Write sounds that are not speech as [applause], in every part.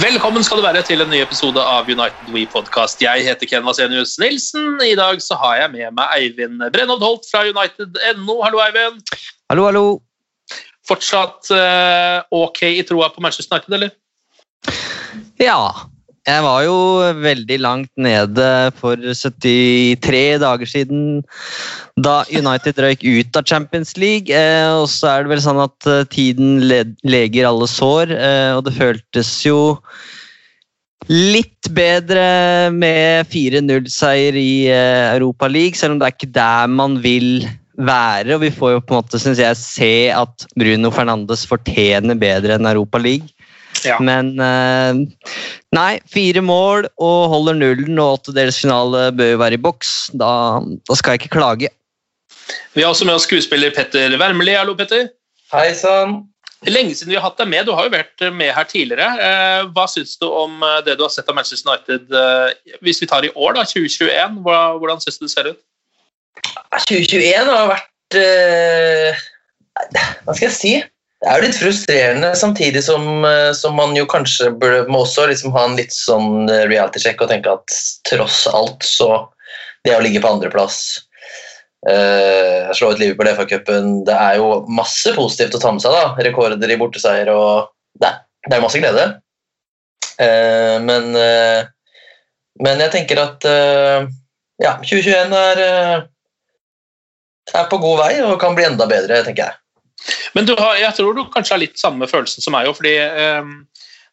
Velkommen skal du være til en ny episode av United We Podcast. Jeg heter Ken Vasenius Nilsen. I dag så har jeg med meg Eivind Brennhovd Holt fra United.no. Hallo, Eivind. Hallo, hallo. Fortsatt uh, ok i troa på Manchester United, eller? Ja, jeg var jo veldig langt nede for 73 dager siden da United røyk ut av Champions League. Eh, og så er det vel sånn at eh, tiden le leger alle sår, eh, og det føltes jo litt bedre med 4-0-seier i Europa League, selv om det er ikke der man vil være. Og vi får jo på en måte, syns jeg, se at Bruno Fernandes fortjener bedre enn Europa League. Ja. Men eh, nei, fire mål og holder nullen, og åttedelsfinale bør jo være i boks. Da, da skal jeg ikke klage. Vi har også med oss skuespiller Petter Wermeli. Hallo, Petter. Hei sann. Lenge siden vi har hatt deg med. Du har jo vært med her tidligere. Eh, hva syns du om eh, det du har sett av Manchester United hvis vi tar i år, da, 2021? Hva, hvordan syns du det ser ut? 2021 har vært eh, Hva skal jeg si? Det er jo litt frustrerende, samtidig som, eh, som man jo kanskje burde, må også liksom ha en litt sånn eh, reality-sjekk og tenke at tross alt så Det å ligge på andreplass uh, Slå ut Liverpool i FA-cupen Det er jo masse positivt å ta med seg. da, Rekorder i borteseier og Det, det er masse glede. Uh, men, uh, men jeg tenker at uh, ja, 2021 er eh, er på god vei og kan bli enda bedre, tenker jeg. Men har, jeg tror du kanskje har litt samme følelsen som meg òg, fordi eh,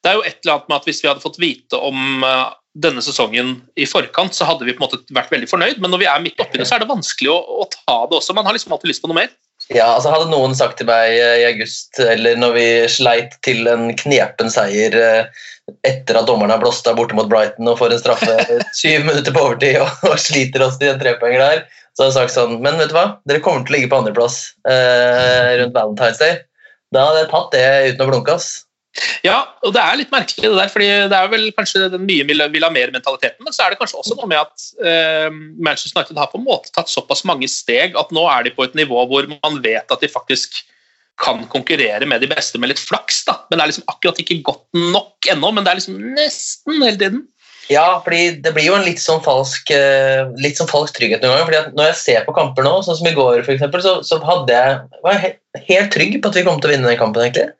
det er jo et eller annet med at hvis vi hadde fått vite om eh, denne sesongen i forkant, så hadde vi på en måte vært veldig fornøyd, men når vi er midt oppi det, så er det vanskelig å, å ta det også. Man har liksom alltid lyst på noe mer. Ja, altså Hadde noen sagt til meg eh, i august, eller når vi sleit til en knepen seier eh, etter at dommerne har blåst av borte mot Brighton og får en straffe [laughs] syv minutter på overtid og, og sliter oss til en trepoenger der, så hadde jeg sagt sånn Men vet du hva, dere kommer til å ligge på andreplass eh, rundt Valentine's Day. Da hadde jeg tatt det uten å blunke. ass. Ja, og det er litt merkelig det der, fordi det er vel kanskje den mye vil, ha mer-mentaliteten, men så er det kanskje også noe med at eh, Manchester United har på en måte tatt såpass mange steg at nå er de på et nivå hvor man vet at de faktisk kan konkurrere med de beste med litt flaks, da. Men det er liksom akkurat ikke godt nok ennå, men det er liksom nesten hele tiden. Ja, fordi det blir jo en litt sånn falsk, eh, litt sånn falsk trygghet noen ganger. fordi Når jeg ser på kamper nå, sånn som i går, eksempel, så, så hadde jeg, var jeg helt trygg på at vi kom til å vinne den kampen. egentlig.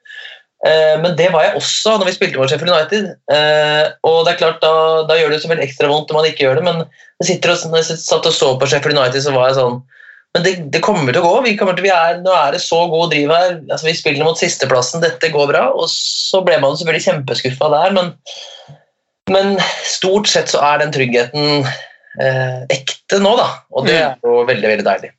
Eh, Men det var jeg også når vi spilte mot Sheffield United. Eh, Og det er klart, Da, da gjør det så veldig ekstra vondt når man ikke gjør det, men jeg sitter og, når jeg satt og så på Sheffield United, så var jeg sånn Men det, det kommer til å gå. Vi kommer til, vi er, nå er det så god driv her. altså Vi spiller mot sisteplassen, dette går bra. Og så ble man selvfølgelig kjempeskuffa der, men men stort sett så er den tryggheten eh, ekte nå, da. Og det er jo veldig, veldig deilig.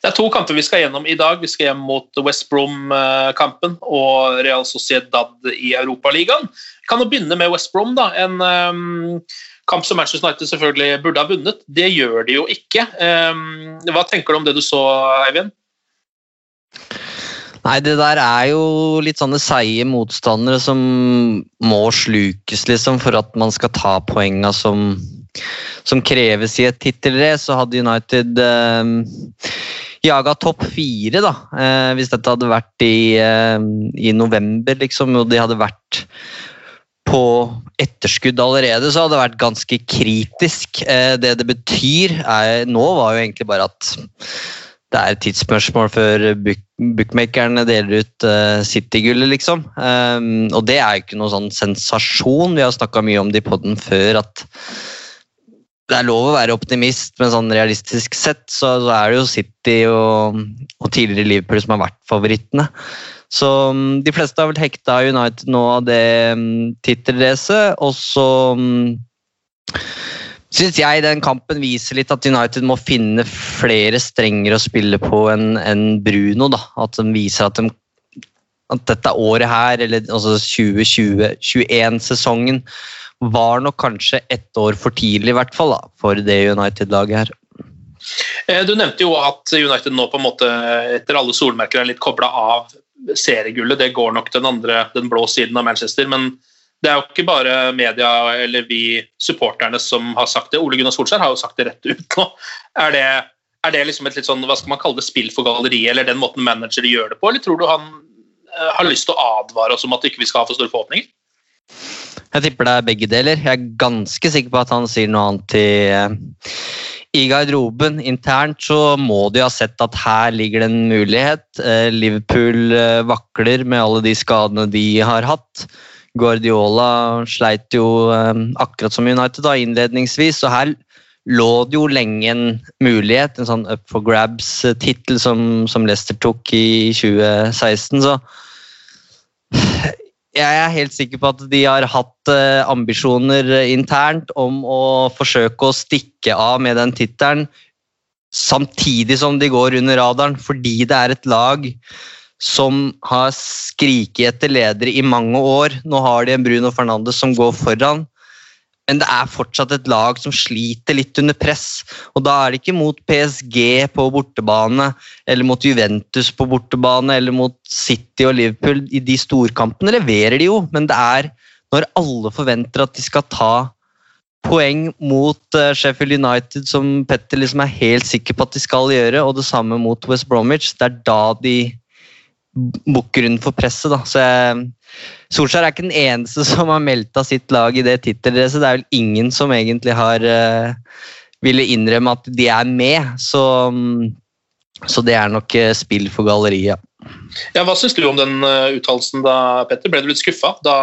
Det er to kamper vi skal gjennom i dag. Vi skal hjem mot West Brom-kampen og Real Sociedad i Europaligaen. Vi kan jo begynne med West Brom. da, En um, kamp som Manchester United selvfølgelig burde ha vunnet. Det gjør de jo ikke. Um, hva tenker du om det du så, Eivind? Nei, det der er jo litt sånne seige motstandere som må slukes, liksom, for at man skal ta poenga som, som kreves i et tittelrace. Så hadde United eh, jaga topp fire, da. Eh, hvis dette hadde vært i, eh, i november, liksom, og de hadde vært på etterskudd allerede, så hadde det vært ganske kritisk. Eh, det det betyr er, nå, var jo egentlig bare at det er et tidsspørsmål før book, bookmakerne deler ut uh, City-gullet, liksom. Um, og det er jo ikke noe sånn sensasjon. Vi har snakka mye om det i poden før, at det er lov å være optimist, men sånn realistisk sett så, så er det jo City og, og, tidligere Liverpool som har vært favorittene. Så um, de fleste har vel hekta United nå av det um, tittelracet, og så um, syns jeg den kampen viser litt at United må finne flere strenger å spille på enn en Bruno. Da. At de viser at, de, at dette året her, eller altså 2020-2021-sesongen, var nok kanskje ett år for tidlig, i hvert fall, da, for det United-laget her. Eh, du nevnte jo at United nå på en måte etter alle solmerker er litt kobla av seriegullet. Det går nok den andre, den blå siden av Manchester. men det er jo ikke bare media eller vi supporterne som har sagt det. Ole Gunnar Solskjær har jo sagt det rett ut nå. Er det, er det liksom et litt sånn, hva skal man kalle det, spill for galleriet, eller den måten managere gjør det på, eller tror du han uh, har lyst til å advare oss om at ikke vi skal ha for store forhåpninger? Jeg tipper det er begge deler. Jeg er ganske sikker på at han sier noe annet til uh, i garderoben. Internt så må de ha sett at her ligger det en mulighet. Uh, Liverpool vakler med alle de skadene de har hatt. Guardiola sleit jo eh, akkurat som United da, innledningsvis, så her lå det jo lenge en mulighet, en sånn up for grabs-tittel som, som, Leicester tok i 2016. Så jeg er helt sikker på at de har hatt eh, ambisjoner internt om å forsøke å stikke av med den tittelen, samtidig som de går under radaren, fordi det er et lag som har skriket etter ledere i mange år. Nå har de en Bruno Fernandes som går foran. Men det er fortsatt et lag som sliter litt under press. Og da er det ikke mot PSG på bortebane, eller mot Juventus på bortebane, eller mot City og Liverpool. I de storkampene leverer de jo, men det er når alle forventer at de skal ta poeng mot eh, Sheffield United, som Petter liksom er helt sikker på at de skal gjøre, og det samme mot West Bromwich. Det er da de bukker for presset. Da. Så jeg, Solskjær er ikke den eneste [laughs] som har meldt av sitt lag i det tittelracet. Det er vel ingen som egentlig har uh, ville innrømme at de er med. Så, um, så det er nok uh, spill for galleriet. Ja, hva syns du om den uh, uttalelsen da, Petter? Ble du litt skuffa da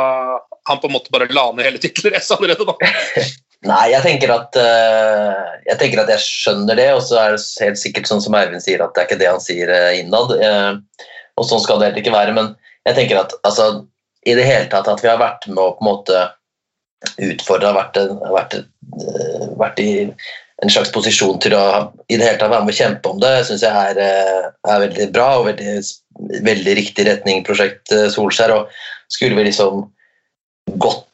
han på en måte bare la ned hele [laughs] tittelracet allerede? da? [laughs] Nei, jeg tenker, at, uh, jeg tenker at jeg skjønner det, og så er det helt sikkert sånn som Eivind sier, at det er ikke det han sier innad. Uh, og sånn skal det heller ikke være. Men jeg tenker at altså, i det hele tatt at vi har vært med å på en måte utfordre, vært, vært, eh, vært, i en slags posisjon til å i det hele tatt være med å kjempe om det, syns jeg er, eh, er, veldig bra og veldig, veldig riktig retning prosjekt eh, Solskjær. og Skulle vi liksom gått,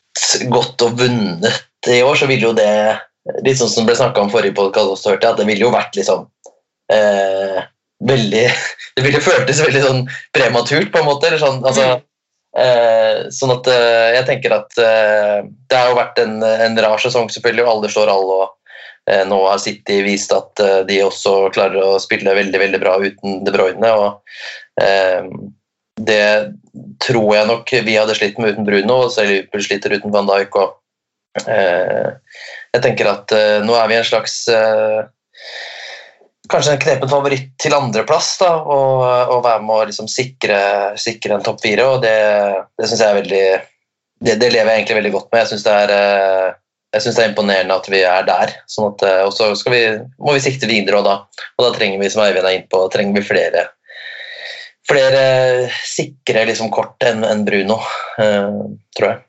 gått og vunnet i år, så ville jo det litt sånn som det ble snakka om forrige podkast, at det ville jo vært liksom eh, veldig [laughs] Det ville føltes veldig sånn prematurt, på en måte. eller sånn, altså, eh, sånn at eh, jeg tenker at eh, Det har jo vært en, en rar sesong, selvfølgelig, og alle slår alle. og eh, Nå har City vist at eh, de også klarer å spille veldig veldig bra uten De Bruyne. og eh, Det tror jeg nok vi hadde slitt med uten Bruno, og selv Liverpool sliter uten Van Dijk. og jeg tenker at nå er vi en slags kanskje en knepen favoritt til andreplass. Og, og være med å liksom sikre, sikre, en topp fire. og Det, det syns jeg er veldig det, det, lever jeg egentlig veldig godt med. Jeg syns det, eh, det, er imponerende at vi er der. Sånn at, eh, og så vi, må vi sikte videre, og da, og da trenger vi som Eivind er inne på, trenger vi flere, flere sikre liksom, kort enn en Bruno, eh, tror jeg.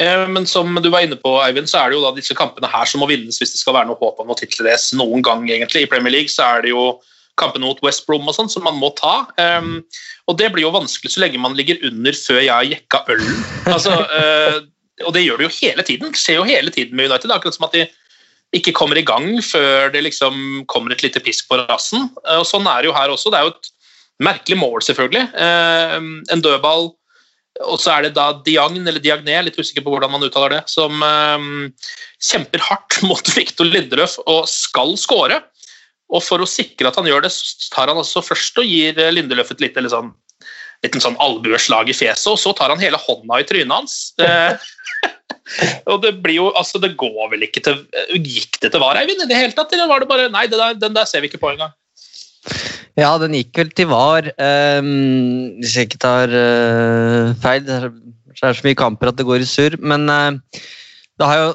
Eh, men som du var inne på, Eivind, så er det jo da disse kampene her som må vinnes hvis det skal være noe håp om noe tittelrace noen gang. egentlig. I Premier League så er det jo kampene mot West Brom og sånn som man må ta. Og det blir jo vanskelig så lenge man ligger under før jeg har jekka ølen. Altså, uh, og det gjør det jo hele tiden. Det skjer jo hele tiden med United. Akkurat som at de ikke kommer i gang før det liksom kommer et lite pisk på rassen. Uh, og sånn er det jo her også. Det er jo et Merkelig mål, selvfølgelig. Eh, en dødball. Og så er det da Diagne, eller Diagne, litt usikker på hvordan man uttaler det, som eh, kjemper hardt [laughs] mot Viktor Lindeløf og skal skåre. Og for å sikre at han gjør det, så tar han altså først og gir Lindeløf et lite sånn, liten sånn albueslag i fjeset, og så tar han hele hånda i trynet hans. Eh, [laughs] og det blir jo, altså det går vel ikke til Gikk det til VAR, Eivind, i det hele tatt? Eller var det bare Nei, der, den der ser vi ikke på engang. Ja, den gikk vel til VAR. Um, hvis jeg ikke tar uh, feil. Det er, det så mye kamper at det går i surr. Men uh, det, jo,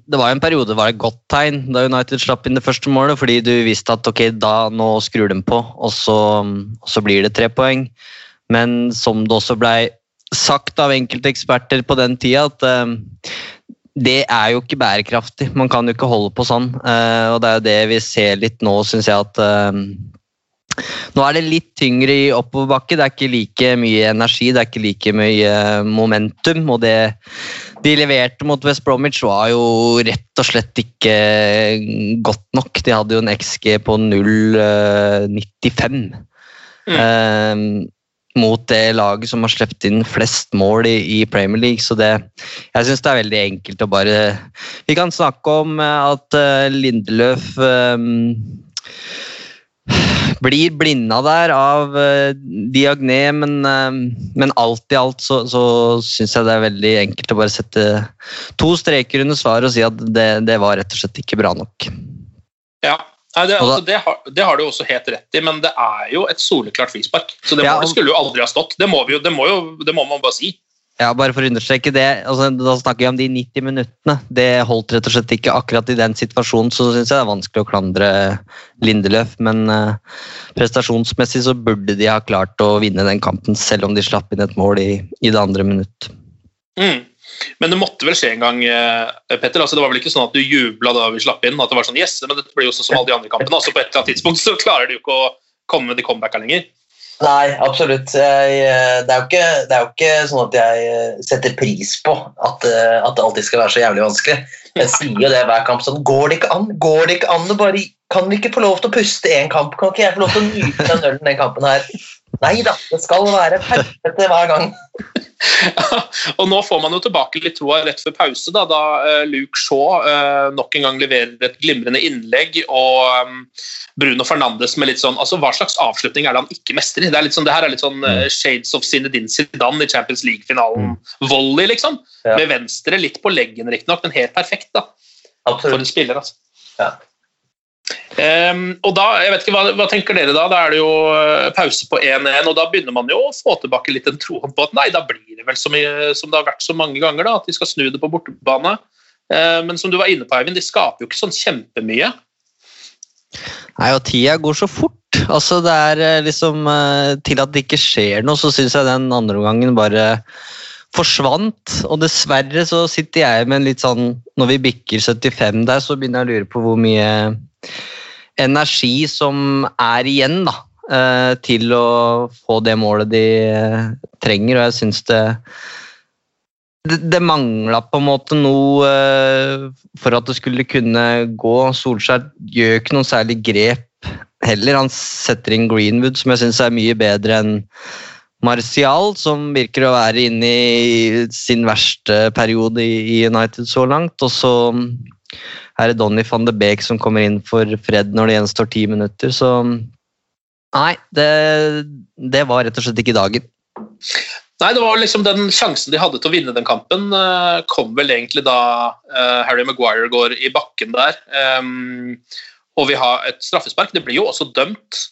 det var jo en periode var det et godt tegn da United slapp inn det første målet, fordi du visste at ok, da nå skrur de på, og så, og så blir det tre poeng. Men som det også blei sagt av enkelte eksperter på den tida, at uh, det er jo ikke bærekraftig. Man kan jo ikke holde på sånn. Og det er jo det vi ser litt nå, syns jeg at nå er det litt tyngre i oppoverbakke. Det er ikke like mye energi, det er ikke like mye momentum. Og det de leverte mot West Bromwich var jo rett og slett ikke godt nok. De hadde jo en XG på 0,95. Mm. Um, mot det laget som har sluppet inn flest mål i, i Premier League. Så det, jeg syns det er veldig enkelt å bare Vi kan snakke om at Lindeløf um, blir blinda der av uh, Diagne, men, uh, men, alt i alt så, så syns jeg det er veldig enkelt å bare sette to streker under svaret og si at det, det var rett og slett ikke bra nok. Ja, Nei, det, altså, det, har, det, har, du også helt rett i, men det er jo et soleklart frispark. Så det, ja, målet skulle jo aldri ha stått. Det må, jo, det må, jo, det må man bare si. Ja, bare for å understreke det, altså, Da snakker vi om de 90 minuttene. Det holdt rett og slett ikke. Akkurat i den situasjonen så syns jeg det er vanskelig å klandre Lindeløf, men uh, prestasjonsmessig så burde de ha klart å vinne den kampen, selv om de slapp inn et mål i, i det andre minutt. Mm. Men det måtte vel skje en gang, eh, Petter. Altså, det var vel ikke sånn at du jubla da vi slapp inn? At det var sånn yes, men dette blir jo sånn som alle de andre kampene. Altså, på et eller annet tidspunkt så klarer du ikke å komme med de comebackene lenger. Nei, absolutt. Jeg, eh, det, er ikke, det, er jo ikke, sånn at jeg eh, setter pris på at, at, det alltid skal være så jævlig vanskelig. Jeg sier jo det hver kamp sånn Går det ikke an? Går det ikke an bare Kan vi ikke få lov til å puste én kamp? Kan ikke jeg få lov til å nyte den ølen den kampen her? Nei da, det skal være helvete hver gang. [laughs] og nå får man jo tilbake litt troa rett før pause, da, da uh, Luke Shaw uh, nok en gang leverer et glimrende innlegg. Og um, Bruno Fernandes med litt sånn altså Hva slags avslutning er det han ikke mestrer? Det, er litt sånn, det her er litt sånn uh, Shades of Zinedine Zidane i Champions League-finalen. Mm. Volley, liksom. Ja. Med venstre litt på leggen, riktignok, men helt perfekt da. For en spiller, altså. Ja. Um, og da, jeg vet ikke, hva, hva, tenker dere da? Da er det jo uh, pause på 1-1, og da begynner man jo å få tilbake litt den troen på at nei, da blir det vel som, i, som det har vært så mange ganger, da, at de skal snu det på bortebane. Uh, men som du var inne på, Eivind, de skaper jo ikke sånn kjempemye. Nei, og tida går så fort. Altså, det er uh, liksom Til at det ikke skjer noe, så syns jeg den andre omgangen bare forsvant. Og dessverre så sitter jeg med en litt sånn Når vi bikker 75 der, så begynner jeg å lure på hvor mye energi som er igjen da, eh, til å få det målet de eh, trenger. Og jeg syns det det, mangla på en måte noe uh, for at det skulle kunne gå. Solskjær gjør ikke noe særlig grep heller. Han setter inn Greenwood, som jeg syns er mye bedre enn Martial, som virker å være inne i sin verste periode i United så langt. Og så er Donny van de Beek som kommer inn for Fred når det gjenstår ti minutter. Så nei, det, det, var rett og slett ikke dagen. Nei, det var liksom Den sjansen de hadde til å vinne den kampen, eh, kom vel egentlig da uh, Harry Maguire går i bakken der. Um, og vi har et straffespark. Det blir jo også dømt.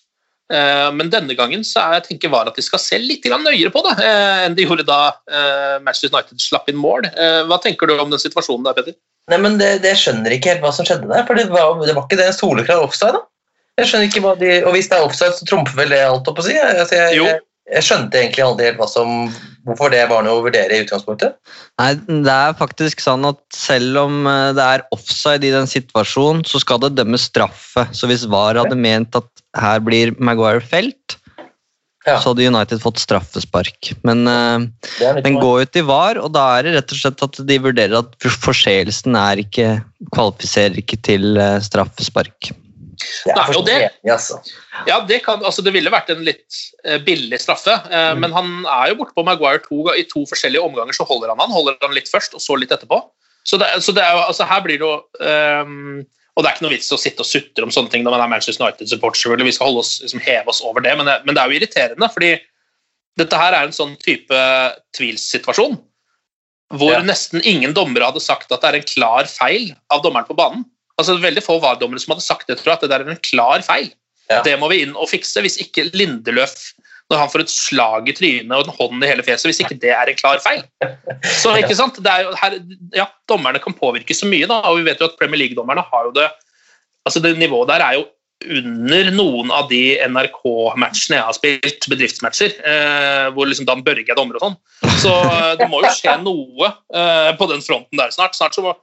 Men denne gangen så er, jeg tenker var at de skal se litt nøyere på det enn de gjorde da Manchester United slapp inn mål. hva tenker du om den situasjonen der, Petter? Nei, men det, det skjønner ikke helt hva som skjedde der. for Det var, det var ikke det soleklar offside. da. Jeg skjønner ikke hva de, Og hvis det er offside, så trumfer vel det alt opp å si. Altså, jeg, jeg, jeg, skjønte egentlig aldri helt hva som, hvorfor det var noe å vurdere i utgangspunktet. Nei, Det er faktisk sånn at selv om eh, det er offside i den situasjonen, så skal det dømmes straffe. Så hvis VAR hadde ment at her blir Maguire felt, ja. så hadde United fått straffespark. Men uh, den går jo til VAR, og da er det rett og slett at de vurderer at forseelsen er ikke, kvalifiserer ikke til uh, straffespark. Det Nei, og det- altså. Ja, det, kan, altså det ville vært en litt eh, billig straffe, eh, men han er jo borte på Maguire to, i to forskjellige omganger. Så holder han han, holder han litt først, og så litt etterpå. Så, det, så det er jo, altså her blir det jo ehm, Og det er ikke noe vits å sitte og sutre om sånne ting når man er Manchester United-supporter. Vi skal holde oss, liksom, heve oss over det, men det, men det er jo irriterende. fordi dette her er en sånn type tvilssituasjon hvor Ja. nesten ingen dommere hadde sagt at det er en klar feil av dommeren på banen. Altså Veldig få VAR-dommere som hadde sagt det, tror jeg, at det der er en klar feil. Ja. Det må vi inn og fikse. Hvis ikke Lindeløf når han får et slag i trynet og en hånd i hele fjeset, hvis ikke det er en klar feil. Så ikke sant? Er her, ja, Dommerne kan påvirke så mye, da, og vi vet jo at Premier League-dommerne har jo det altså Det nivået der er jo under noen av de NRK-matchene jeg har spilt, bedriftsmatcher, eh, hvor liksom Dan Børge er dommer og sånn. Så eh, det må jo skje noe eh, på den fronten der snart. Snart så må,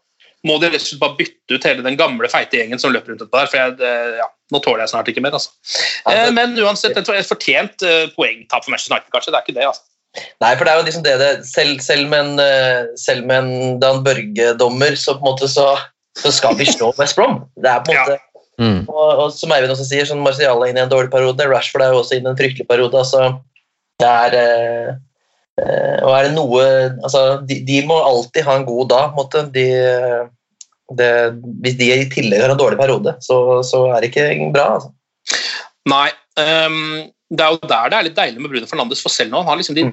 må de rett og slett bare bytte ut hele den gamle, feite gjengen som løper rundt etterpå der. For jeg, ja, nå tåler jeg snart ikke mer, altså. Eh, men uansett, et et fortjent eh, poengtap for Manchester United, kanskje. Det er ikke det, altså. Nei, for det er jo liksom det det Selv, selv med en, eh, selv med en Dan Børge-dommer, så på en måte så, så skal vi slå West Brom. Det er på en Ja. måte Mm. Og, og som Eivind også sier, sånn Marcial er inne i en dårlig periode. Rashford er jo også inne i en fryktelig periode. altså det er eh, eh, og er det noe altså de, de må alltid ha en god dag. på en måte. De, det, hvis de i tillegg har en dårlig periode, så, så er det ikke bra. altså. Nei. Um, det er jo der det er litt deilig med Bruno Fernandes, for selv når han har liksom de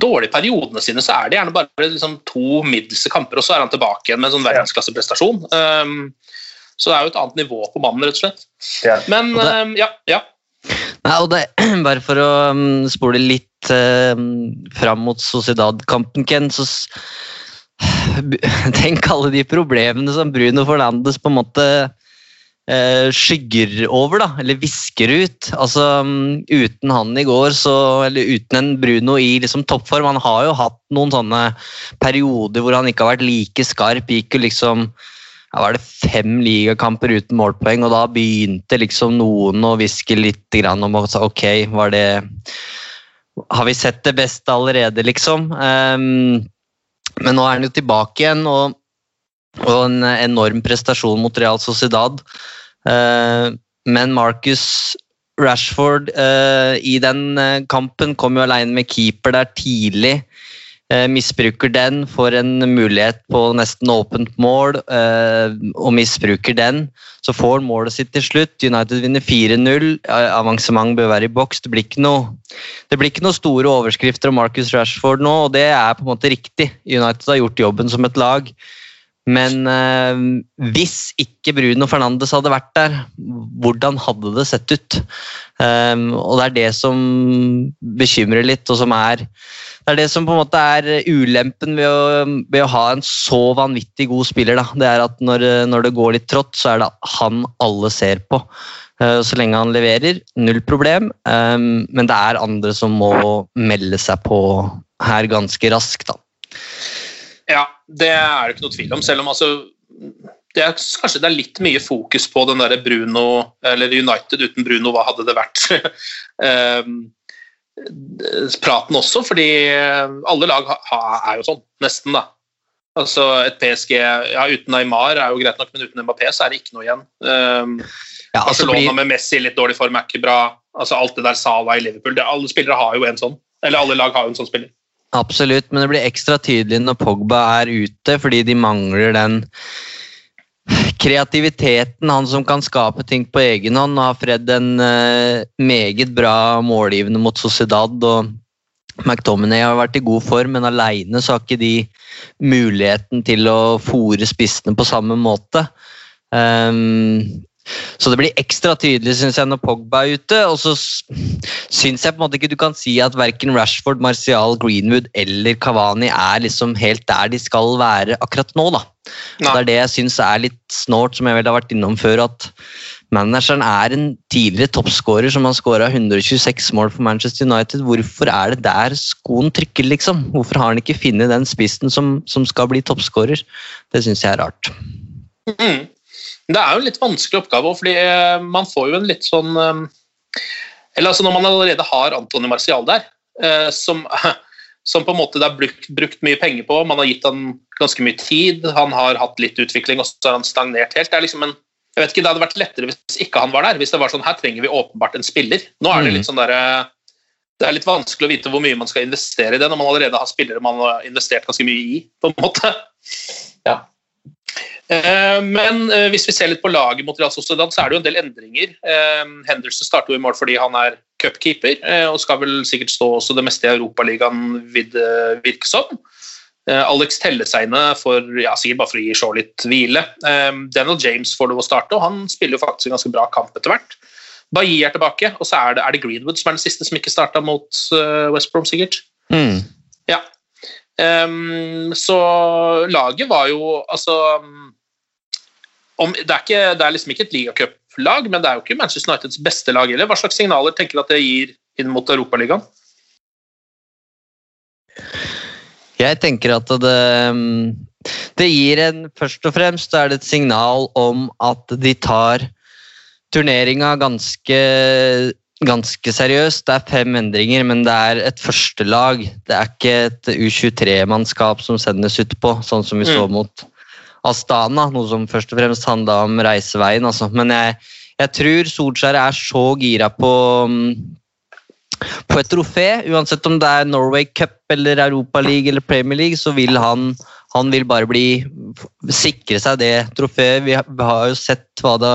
dårlige periodene sine, så er det gjerne bare liksom to middelste kamper, og så er han tilbake igjen med en sånn verdensklasseprestasjon. Um, så det er jo et annet nivå på mannen, rett og slett. Ja. Men Og det- ehm, ja, ja. Nei, og det, [clears throat] bare for å um, spole litt um, fram mot Sociedad-kampen, Ken, så [sighs] Tenk alle de problemene som Bruno Fernandes på en måte eh, skygger over, da, eller visker ut. Altså, um, uten han i går, så Eller uten en Bruno i liksom toppform Han har jo hatt noen sånne perioder hvor han ikke har vært like skarp. Gikk jo liksom ja, var det fem ligakamper uten målpoeng, og da begynte liksom noen å hviske litt om ok, var det Har vi sett det beste allerede, liksom? Ehm, men nå er han jo tilbake igjen, og, og en enorm prestasjon mot Real Sociedad. Eh, men Marcus Rashford eh, i den eh, kampen kom jo alene med keeper der tidlig. Eh, misbruker den, får en mulighet på nesten åpent mål eh, og misbruker den. Så får han målet sitt til slutt. United vinner 4-0. Eh, Avansement bør være i boks. Det blir ikke noe det blir ikke noen store overskrifter om Marcus Rashford nå, og det er på en måte riktig. United har gjort jobben som et lag. Men eh, hvis ikke Bruno Fernandes hadde vært der, hvordan hadde det sett ut? Um, og det er det som bekymrer litt, og som er det er det som på en måte er ulempen ved å, ved å ha en så vanvittig god spiller. Da. Det er at når, når det går litt trått, så er det han alle ser på. Uh, så lenge han leverer, null problem. Um, men det er andre som må melde seg på her ganske raskt. Da. Ja, det er det ikke noe tvil om. Selv om altså det er, Kanskje det er litt mye fokus på den der Bruno, eller United uten Bruno, hva hadde det vært? [laughs] Ehm, praten også, fordi alle lag er jo sånn, nesten, da. Altså et PSG ja, uten Neymar er jo greit nok, men uten Mbappé så er det ikke noe igjen. Ehm, Ja, altså Barcelona med Messi i litt dårlig form er ikke bra. Altså Alt det der Sala i Liverpool det, Alle spillere har jo en sånn. Eller alle lag har jo en sånn spiller. Absolutt, men det blir ekstra tydelig når Pogba er ute, fordi de mangler den kreativiteten, han som kan skape ting på egen hånd. Nå har Fred en eh, meget bra målgivende mot Sociedad, og McTominay har vært i god form, men aleine har ikke de muligheten til å fòre spissene på samme måte. Um, så det blir ekstra tydelig synes jeg, når Pogba er ute. Og så syns jeg på en måte ikke du kan si at verken Rashford, Martial, Greenwood eller Cavani er liksom helt der de skal være akkurat nå. da. Det er det jeg syns er litt snålt, som jeg vel har vært innom før. at Manageren er en tidligere toppskårer som har skåra 126 mål for Manchester United. Hvorfor er det der skoen trykker, liksom? Hvorfor har han ikke funnet den spissen som, som skal bli toppskårer? Det syns jeg er rart. Mm. Det er jo en litt vanskelig oppgave, òg, fordi eh, man får jo en litt sånn eh, Eller altså når man allerede har Antony Marcial der, eh, som, [laughs] som på en måte det er brukt, brukt mye penger på, man har gitt han ganske mye tid, han har hatt litt utvikling, og så har han stagnert helt. Det er liksom en Jeg vet ikke, Det hadde vært lettere hvis ikke han var der. Hvis det var sånn her trenger vi åpenbart en spiller. Nå er det Mm. litt sånn der, det er litt vanskelig å vite hvor mye man skal investere i det når man allerede har spillere man har investert ganske mye i. på en måte. Ja. Eh, Men eh, hvis vi ser litt på laget mot Real Sociedad, så er det jo en del endringer. Eh, Henderson starter jo i mål fordi han er cupkeeper, og skal vel sikkert stå også det meste i Europaligaen, vil det virke som. Alex Telleseine får ja, sikkert bare for å gi Shaw litt hvile. Daniel James får lov å starte, og han spiller jo faktisk en ganske bra kamp etter hvert. Bailly er tilbake, og så er det, er det Greenwood som er den siste som ikke starta mot West Brom, sikkert. Mm. Ja. Så laget var jo altså om, det, er ikke, det er liksom ikke et ligacuplag, men det er jo ikke Manchester Uniteds beste lag heller. Hva slags signaler tenker du at det gir inn mot Europaligaen? Jeg tenker at det, det gir en Først og fremst er det et signal om at de tar turneringa ganske, ganske seriøst. Det er fem endringer, men det er et førstelag. Det er ikke et U23-mannskap som sendes utpå, sånn som vi så Mm. mot Astana, noe som først og fremst handla om reiseveien. Altså. Men jeg, jeg tror Solskjær er så gira på mm, på et trofé, uansett om det er Norway Cup eller Europa League eller Premier League, så vil han, han vil bare bli sikre seg det trofeet. Vi har, jo sett hva det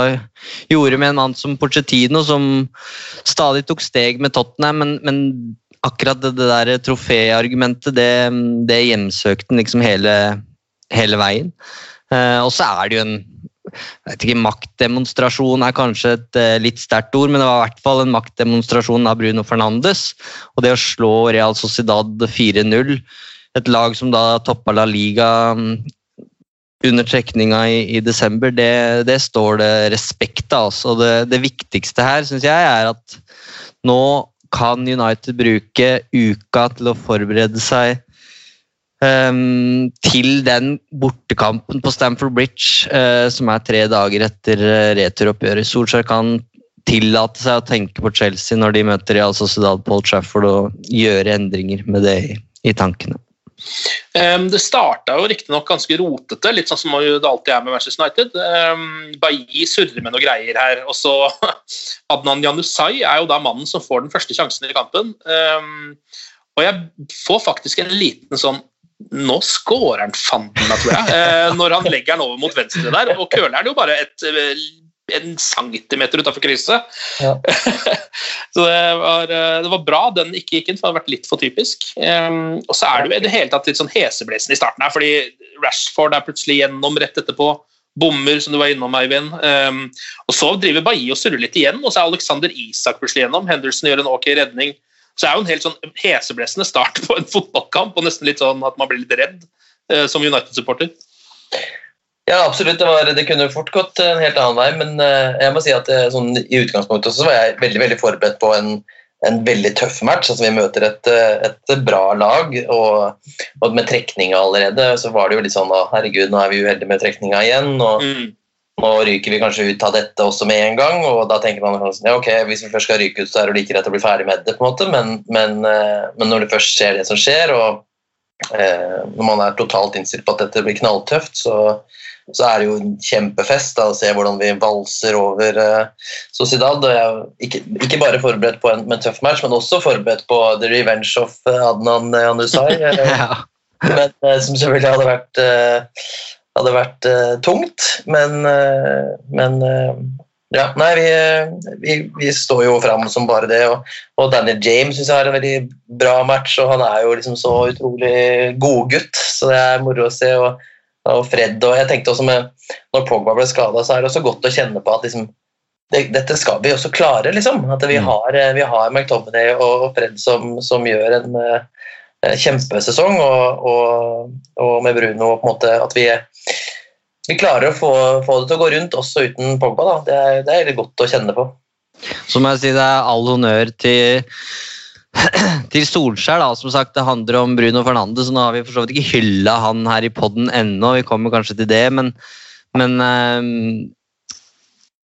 gjorde med en mann som Pochettino, som stadig tok steg med Tottenham, men, men akkurat det, det der troféargumentet, det, det hjemsøkte liksom hele, hele veien. Eh, og så er det jo en jeg vet ikke, Maktdemonstrasjon er kanskje et eh, litt sterkt ord, men det var i hvert fall en maktdemonstrasjon av Bruno Fernandes. Og det å slå Real Sociedad 4-0, et lag som da toppa La Liga mm, under trekninga i, i desember, det, det står det respekt av. Altså. Og det, det viktigste her syns jeg er at nå kan United bruke uka til å forberede seg Ehm, til den bortekampen på Stamford Bridge, uh, som er tre dager etter uh, returoppgjøret. Solskjær kan tillate seg å tenke på Chelsea når de møter Real Sociedad Paul Trafford, og gjøre endringer med det i, i tankene. Um, det starta jo riktignok ganske rotete, litt sånn som det alltid er med Manchester United. Um, Bailly surrer med noe greier her. og så [laughs] Adnan Janusai er jo da mannen som får den første sjansen i kampen. Um, og jeg får faktisk en liten sånn Nå scorer han fanden meg, tror jeg, eh, når han legger den over mot venstre der. Og køler den jo bare et, eh, en centimeter utafor krysset. Ja. [laughs] så det var, eh, det var bra den ikke gikk inn, for det hadde vært litt for typisk. Um, og så er det jo i det hele tatt litt sånn heseblesende i starten her, fordi Rashford er plutselig gjennom rett etterpå. Bommer, som du var innom, Eivind. Um, og så driver Bailly og surrer litt igjen, og så er Alexander Isak plutselig gjennom. Henderson gjør en ok redning. Så det er jo en helt sånn heseblesende start på en fotballkamp, og nesten litt sånn at man blir litt redd eh, som United-supporter. Ja, absolutt. Det, var, det kunne fort gått en helt annen vei, men eh, jeg må si at eh, sånn, i utgangspunktet også var jeg veldig veldig forberedt på en, en veldig tøff match. altså Vi møter et, eh, et bra lag, og, og med trekninga allerede så var det jo litt sånn da, herregud, nå er vi uheldige med trekninga igjen. og Mm. Nå ryker vi kanskje ut av dette også med en gang, og da tenker man sånn, ja, ok, hvis vi først skal ryke ut, så er det like greit å bli ferdig med det, på en måte, men, men, eh, men når det først skjer det som skjer, og eh, når man er totalt innstilt på at dette blir knalltøft, så, så er det jo en kjempefest da, å se hvordan vi valser over eh, Sociedad. og jeg er ikke, ikke bare forberedt på en, en tøff match, men også forberedt på the revenge of Adnan Janusai, eh, [laughs] Ja. men, eh, som selvfølgelig hadde vært, eh, hadde vært eh, tungt. Men, eh, men eh, ja, nei, vi, vi, vi står jo fram som bare det. Og, og Danny James synes jeg har en veldig bra match, og han er jo liksom så utrolig godgutt, så det er moro å se. Og, og Fred og jeg tenkte også med Når Pogba ble skada, så er det også godt å kjenne på at liksom, det, dette skal vi også klare, liksom. At vi Mm. har, vi har McTominay og Fred som, som gjør en kjempesesong, og, og, og med Bruno på en måte at vi, vi klarer å få, få det til å gå rundt også uten Pogba. Da. Det, er, det er litt godt å kjenne på. Så må jeg si det er all honnør til, [clears throat] til Solskjær. da, som sagt Det handler om Bruno Fernandes, nå har vi for så vidt ikke hylla han her i poden ennå. Vi kommer kanskje til det, men, men ehm,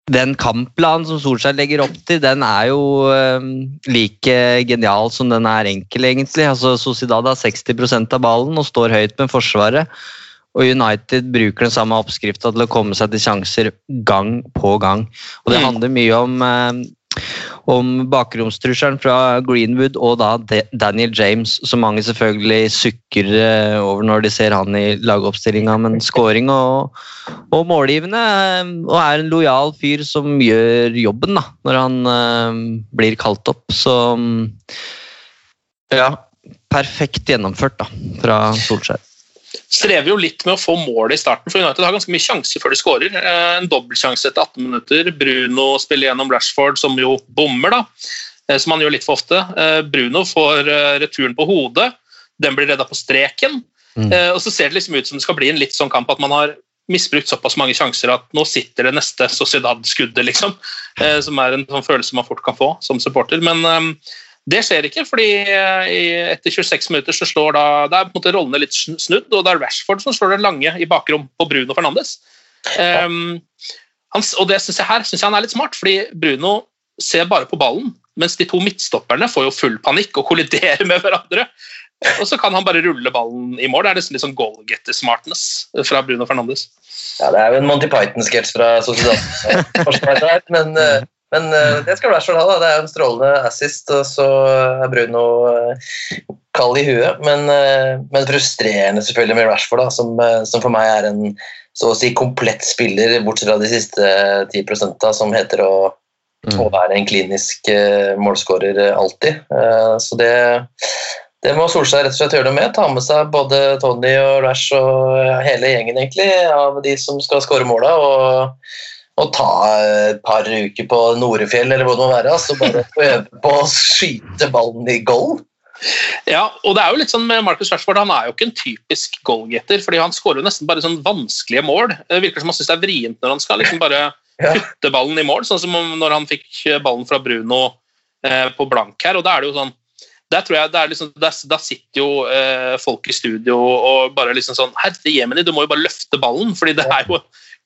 den kampplanen som Solskjær legger opp til, den er jo eh, like genial som den er enkel, egentlig. Altså, Sociedad har 60% av ballen og står høyt med Forsvaret. Og United bruker den samme oppskrifta til å komme seg til sjanser gang på gang. Og det Mm. handler mye om, eh, om bakromstrusselen fra Greenwood og da Daniel James, som mange selvfølgelig sukker eh, over når de ser han i lagoppstillinga, men scoring og, og målgivende, eh, og er en lojal fyr som gjør jobben da, når han uh, blir kalt opp. Så mm, ja, perfekt gjennomført da, fra Solskjær. Strever jo litt med å få målet i starten, for United har ganske mye sjanser før de skårer. Eh, En dobbeltsjanse etter 18 minutter. Bruno spiller gjennom Rashford, som jo bommer, da. eh, Som han gjør litt for ofte. Eh, Bruno får returen på hodet. Den blir redda på streken. Mm. Og så ser det liksom ut som det skal bli en litt sånn kamp at man har misbrukt såpass mange sjanser at nå sitter det neste Sociedad-skuddet, liksom. Som er en sånn følelse man fort kan få som supporter. Men det skjer ikke, fordi eh, etter 26 minutter så slår da Det er på en måte rollene litt snudd, og det er Rashford som slår den lange i bakrom på Bruno Fernandes. Um, og det synes jeg her synes jeg han er litt smart, fordi Bruno ser bare på ballen, mens de to midtstopperne får jo full panikk og kolliderer med hverandre. Og så kan han bare rulle ballen i mål. Det er nesten litt sånn goalgetter-smartness fra Bruno Fernandes. Ja, det er jo en Monty Python-sketsj fra Sociedad, [laughs] men, eh, men eh, det skal Rashford ha. da. Det er en strålende assist, og så er Bruno eh, kald i huet. Men, eh, men frustrerende selvfølgelig med Rashford, da, som, som for meg er en så å si komplett spiller, bortsett fra de siste 10 da, som heter å, å være en klinisk målskårer alltid. Så det det må Solskjær rett og slett gjøre noe med. Ta med seg både Tony og Rash og hele gjengen egentlig, av de som skal skåre måla. Og, og ta et par uker på Norefjell eller hvor det må være. så bare øve på å skyte ballen i goal. Ja, og det er jo litt sånn med Marcus Rashford, Han er jo ikke en typisk goalgetter, fordi han skårer jo nesten bare sånn vanskelige mål. Det virker som han syns det er vrient når han skal liksom bare [laughs] putte ballen i mål, sånn som når han fikk ballen fra Bruno eh, på blank her. og da er det jo sånn der tror jeg det er liksom, der, Da sitter jo eh, folk i studio og bare liksom sånn Herre jemini, du må jo bare løfte ballen, fordi det er jo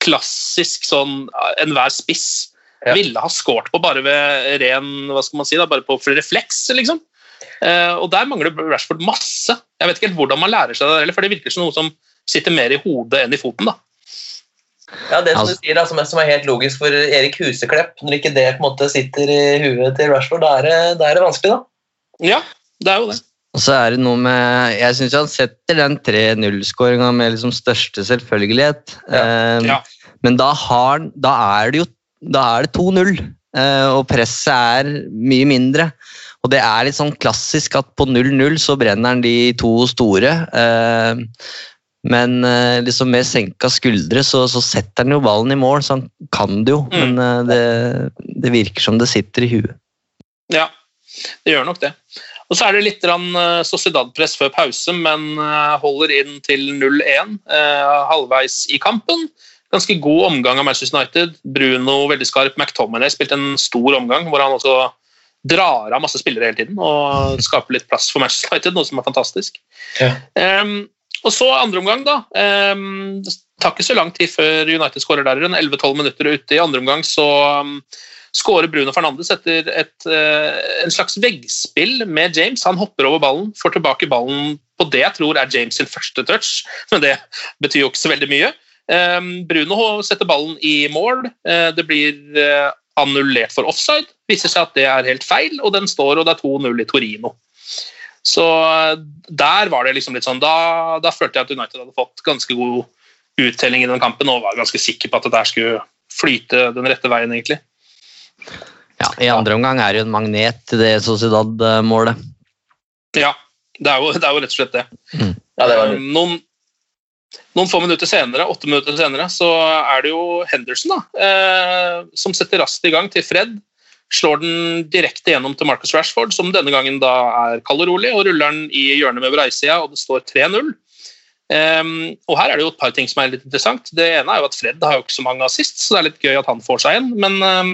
klassisk sånn Enhver spiss Ja. ville ha skåret på bare ved ren hva skal man si da, bare på refleks, liksom. Eh, og der mangler Rashford masse. Jeg vet ikke helt hvordan man lærer seg det, for det virker som noe som sitter mer i hodet enn i foten. da. Ja, det som Altså- du sier da, som er, som er helt logisk for Erik Huseklepp, når ikke det på en måte sitter i huet til Rashford, da er det, da er det vanskelig, da. Ja, det er jo det. Og så er det noe med Jeg syns han setter den 3-0-skåringa med liksom største selvfølgelighet. Eh, Ja. Men da, har, da er det jo da er det 2-0, eh, og presset er mye mindre. Og det er litt sånn klassisk at på 0-0 så brenner han de to store. Eh, men eh, liksom med senka skuldre så, så setter han jo ballen i mål, så han kan det jo. Mm. Men eh, det, det virker som det sitter i huet. Ja, det gjør nok det. Og så er det litt eh, Sociedad-press før pause, men eh, holder inn til 0-1 eh, halvveis i kampen. Ganske god omgang av Manchester United. Bruno veldig skarp. McTominay spilte en stor omgang hvor han også drar av masse spillere hele tiden og skaper litt plass for Manchester United, noe som er fantastisk. Ja. Um, og så andre omgang, da. Um, det tar ikke så lang tid før United skårer der. en 11-12 minutter ute i andre omgang så um, skårer Bruno Fernandes etter et, uh, en slags veggspill med James. Han hopper over ballen, får tilbake ballen på det jeg tror er James sin første touch, men det betyr jo ikke så veldig mye. Um, Bruno setter ballen i mål. Eh, det blir eh, annullert for offside. Viser seg at det er helt feil, og den står, og det er 2-0 i Torino. Så eh, der var det liksom litt sånn Da, da følte jeg at United hadde fått ganske god uttelling i den kampen og var ganske sikker på at det der skulle flyte den rette veien, egentlig. Ja, I andre omgang er det jo en magnet til det Sociedad-målet. Ja, det er jo, det er jo rett og slett det. Ja, det var Um, noen, noen få minutter senere, åtte minutter senere, så er det jo Henderson da, eh, som setter raskt i gang til Fred. Slår den direkte gjennom til Marcus Rashford, som denne gangen da er kald og rolig, og ruller den i hjørnet med breisida, og det står 3-0. Um, og her er det jo et par ting som er litt interessant. Det ene er jo at Fred har jo ikke så mange assist, så det er litt gøy at han får seg en. Men um,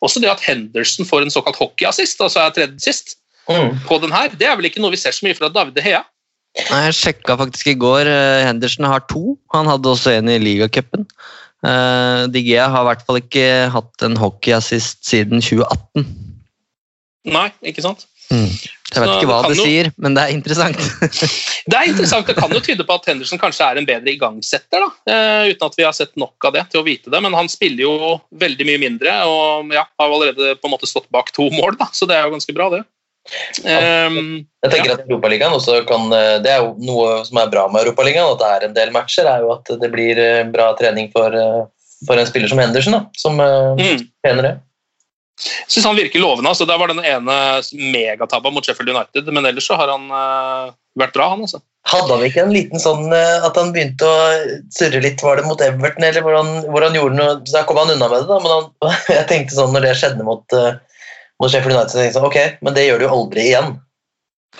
også det at Henderson får en såkalt hockeyassist, altså er tredje sist, Mm. på den her, det er vel ikke noe vi ser så mye fra David De Hea. Nei, Jeg sjekka faktisk i går. eh, Henderson har to. Han hadde også en i ligacupen. Uh, Digea har i hvert fall ikke hatt en hockeyassist siden 2018. Nei, ikke sant? Mm. Jeg vet Så ikke hva det, det jo- sier, men det er interessant. [laughs] Det er interessant, det kan jo tyde på at Henderson kanskje er en bedre igangsetter, da, Uh, uten at vi har sett nok av det til å vite det. Men han spiller jo veldig mye mindre og ja, har allerede på en måte stått bak to mål, da, så det er jo ganske bra, det. Um, Jeg tenker at Europaligaen også kan eh, Det er jo noe som er bra med Europaligaen, at det er en del matcher, er jo at det blir eh, bra trening for, eh, for en spiller som Henderson, da, som trener mm. tjener det. Syns han virker lovende. altså Der var den ene megatabba mot Sheffield United, men ellers så har han uh, vært bra, han altså. Hadde han ikke en liten sånn uh, at han begynte å surre litt, var det mot Everton, eller hvor han, hvor han gjorde noe Da kom han unna med det, da, men han, [laughs] jeg tenkte sånn når det skjedde mot, eh, mot Sheffield United, så tenkte sånn, ok, men det gjør du jo aldri igjen.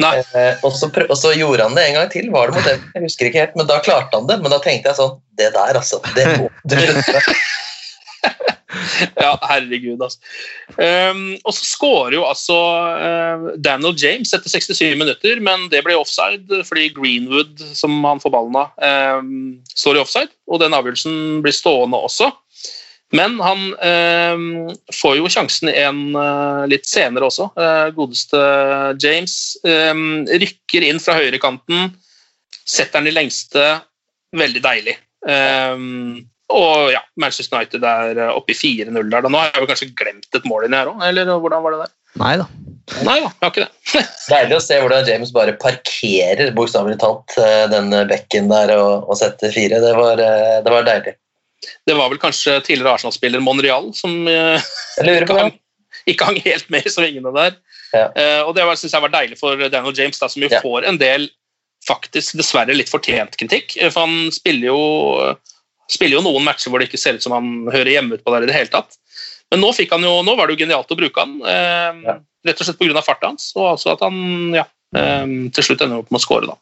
Eh, og, så og så gjorde han det en gang til, var det mot dem? jeg husker ikke helt, men da klarte han det. Men da tenkte jeg sånn, det der altså, det må du med. [laughs] Ja, herregud, altså. Um, og så skårer jo altså uh, Daniel James etter 67 minutter, men det ble offside fordi Greenwood, som han får ballen av, um, står i offside, og den avgjørelsen blir stående også. Men han eh, får jo sjansen en uh, litt senere også. Uh, godeste James eh, rykker inn fra høyrekanten, setter den i lengste. Veldig deilig. Eh, og ja, Manchester United er eh, oppe i 4-0 der. da. Nå har jeg jo kanskje glemt et mål inni her òg, eller hvordan var det der? Nei da. Nei da, jeg har ikke det. [laughs] Deilig å se hvordan James bare parkerer bokstavelig talt eh, den bekken der og, og setter fire. Det var, eh, det var deilig. Det var vel kanskje tidligere Arsenal-spiller Monreal som eh, ikke, hang, ikke hang helt med i svingene der. Ja. Uh, og det syns jeg var deilig for Daniel James, da, som jo Ja. får en del faktisk dessverre litt fortjent kritikk. eh, For han spiller jo, spiller jo noen matcher hvor det ikke ser ut som han hører hjemme ut på der i det hele tatt. Men nå, fikk han jo, nå var det jo genialt å bruke han, eh, Ja. rett og slett pga. farta hans, og altså at han ja, eh, til slutt ender opp med å score. da.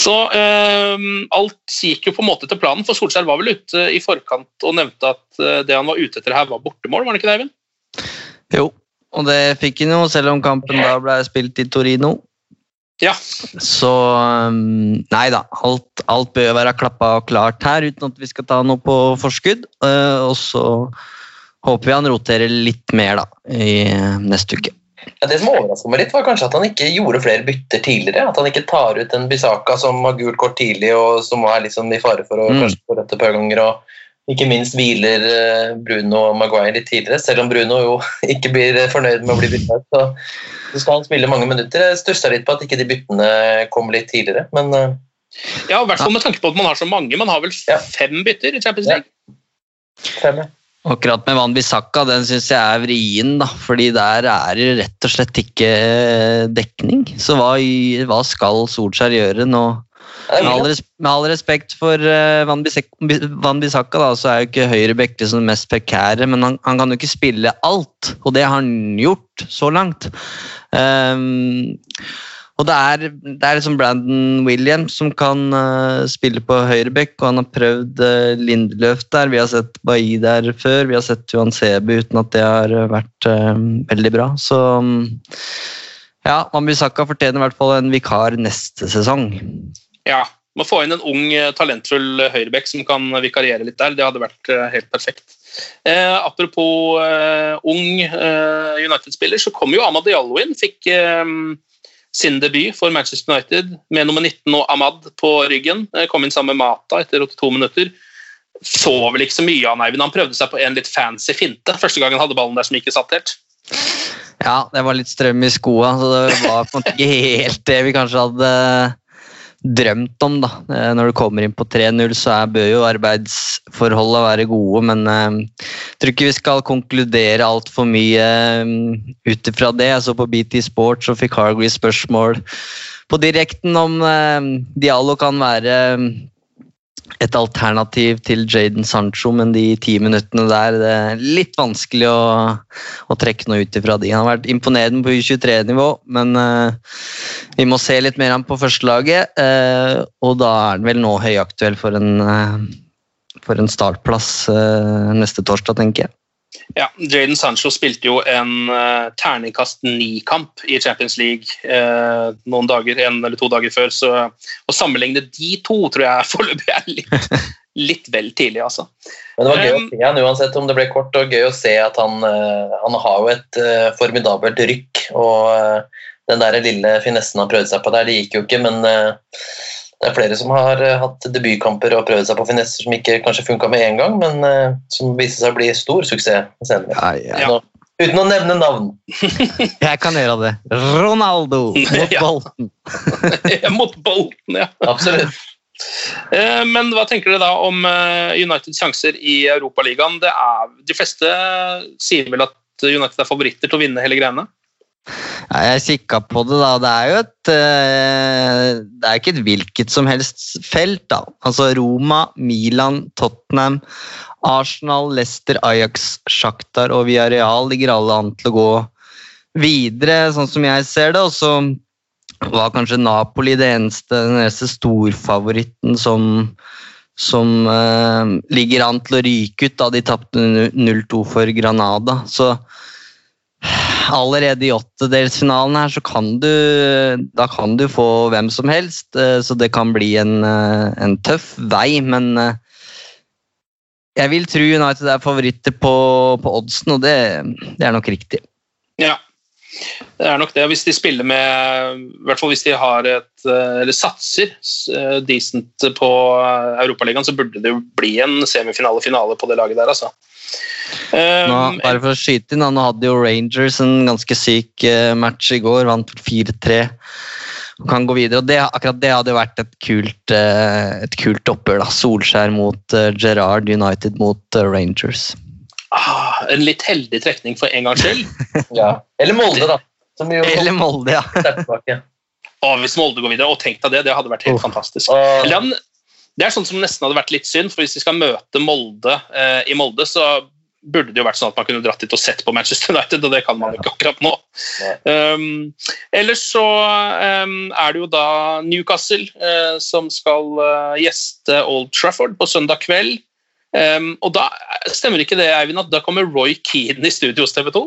Så eh, alt gikk jo på en måte til planen, for Solskjær var vel ute i forkant og nevnte at eh, det han var ute etter her, var bortemål, var det ikke det, Eivind? Jo, og det fikk han jo, selv om kampen da ble spilt i Torino. Ja. Så um, nei da, alt, alt bør være klappa og klart her, uten at vi skal ta noe på forskudd. Eh, og så håper vi han roterer litt mer da, i eh, neste uke. Ja, det som overraska meg litt, var kanskje at han ikke gjorde flere bytter tidligere. At han ikke tar ut en Bisaka som har gult kort tidlig, og som er liksom i fare for å Mm. kanskje få rødt et par ganger. Og ikke minst hviler eh, Bruno og Maguire litt tidligere, selv om Bruno jo [laughs] ikke blir fornøyd med å bli bytta ut. Så, så skal han spille mange minutter. Jeg stussa litt på at ikke de byttene kom litt tidligere, men eh, Ja, i hvert fall med tanke på at man har så mange. Man har vel Ja. fem bytter i Champions Ja. Fem, ja. Akkurat med Van Bissaka, den syns jeg er vrien, da. Fordi der er det rett og slett ikke dekning. Så hva, hva skal Solskjær gjøre nå? Med all, mye. med all respekt for eh, Van, Bissaka, da, så er jo ikke høyrebekk liksom det mest prekære, men han, han kan jo ikke spille alt, og det har han gjort så langt. Ehm, og det er, det er liksom Brandon Williams som kan uh, spille på høyrebekk, og han har prøvd uh, Lindeløf der. Vi har sett Bailly der før, vi har sett Johan Sebe uten at det har eh, vært uh, veldig bra. Så um, ja, Van fortjener i hvert fall en vikar neste sesong. Ja. Må få inn en ung, eh, talentfull høyrebekk som kan vikariere litt der. Det hadde vært eh, helt perfekt. Eh, apropos eh, ung eh, United-spiller, så kom jo Amad Diallo inn. Fikk eh, sin debut for Manchester United med nummer 19 og Ahmad på ryggen. Eh, kom inn sammen med Mata etter 82 minutter. Så vel ikke så mye av Eivind. Han prøvde seg på en litt fancy finte. Første gang han hadde ballen der som ikke satt helt. Ja, det var litt strøm i skoa, så det var på en måte ikke helt det vi kanskje hadde drømt om. da. Eh, Når du kommer inn på 3-0, så er, bør jo arbeidsforholdene være gode, men eh, jeg tror ikke vi skal konkludere altfor mye eh, ut ifra det. Jeg så på BT Sport, så fikk Hargreaves spørsmål på direkten om eh, Diallo kan være eh, et alternativ til Jaden Sancho, men de ti minuttene der det er litt vanskelig å, å trekke noe ut ifra de. Han har vært imponerende på U23-nivå, men uh, vi må se litt mer an på førstelaget. Uh, og da er han vel nå høyaktuell for en, uh, for en startplass neste torsdag, tenker jeg. Ja, Jaden Sancho spilte jo en uh, terningkast ni-kamp i Champions League uh, noen dager, en eller to dager før, så å sammenligne de to tror jeg [laughs] foreløpig er litt, litt vel tidlig, altså. Men det var gøy å Um, se han uansett om det ble kort, og gøy å se at han, uh, han har jo et formidabelt rykk. og den der lille finessen han prøvde seg på der, det gikk jo ikke, men det er flere som har eh, hatt debutkamper og prøvd seg på finesser som ikke kanskje funka med en gang, men eh, som viste seg å bli stor suksess senere. Ja, ja. Nå- Uten å nevne navn. [laughs] Jeg kan gjøre det. Ronaldo mot [laughs] Ja. Bolton. [laughs] Mot Bolten, ja. Absolutt. Eh, Men hva tenker dere da om Uniteds sjanser i Europaligaen? Det er, de fleste sier vel at United er favoritter til å vinne hele greiene? Ja, jeg kikka på det, da. Det er jo et eh, Det er ikke et hvilket som helst felt, da. Altså Roma, Milan, Tottenham, Arsenal, Leicester, Ajax, Shakhtar og Villarreal ligger alle an til å gå videre, sånn som jeg ser det. Og så var kanskje Napoli det eneste, den eneste storfavoritten som som eh, ligger an til å ryke ut da de tapte 0-2 for Granada. Så allerede i åttedelsfinalen her så kan du da kan du få hvem som helst, eh, så det kan bli en, eh, en tøff vei, men eh, jeg vil tro United er favoritter på, på oddsen, og det, det er nok riktig. Ja, det er nok det. Hvis de spiller med I hvert fall hvis de har et Eller satser decent på Europaligaen, så burde det jo bli en semifinale-finale på det laget der, altså. Eh, Nå, bare for å skyte inn, nå hadde jo Rangers en ganske syk eh, match i går, vant 4-3 og kan gå videre. og det, Akkurat det hadde jo vært et kult, eh, et kult oppgjør. da, Solskjær mot Gerard Gerrard United mot eh, Rangers. ah, en litt heldig trekning for en gangs skyld. [laughs] Ja. Eller Molde, da. Som jo Eller Molde, ja. Å, hvis Molde går videre, og tenk deg det, det hadde vært helt oh. fantastisk. Eller, han- det er sånn som nesten hadde vært litt synd, for hvis vi skal møte Molde eh, i Molde, så burde det jo vært sånn at man kunne dratt dit og sett på Manchester United, og det kan man jo ikke akkurat nå. Um, ellers så um, er det jo da Newcastle uh, som skal uh, gjeste Old Trafford på søndag kveld. Um, og da stemmer ikke det, Eivind, at da kommer Roy Keane i studio hos TV 2?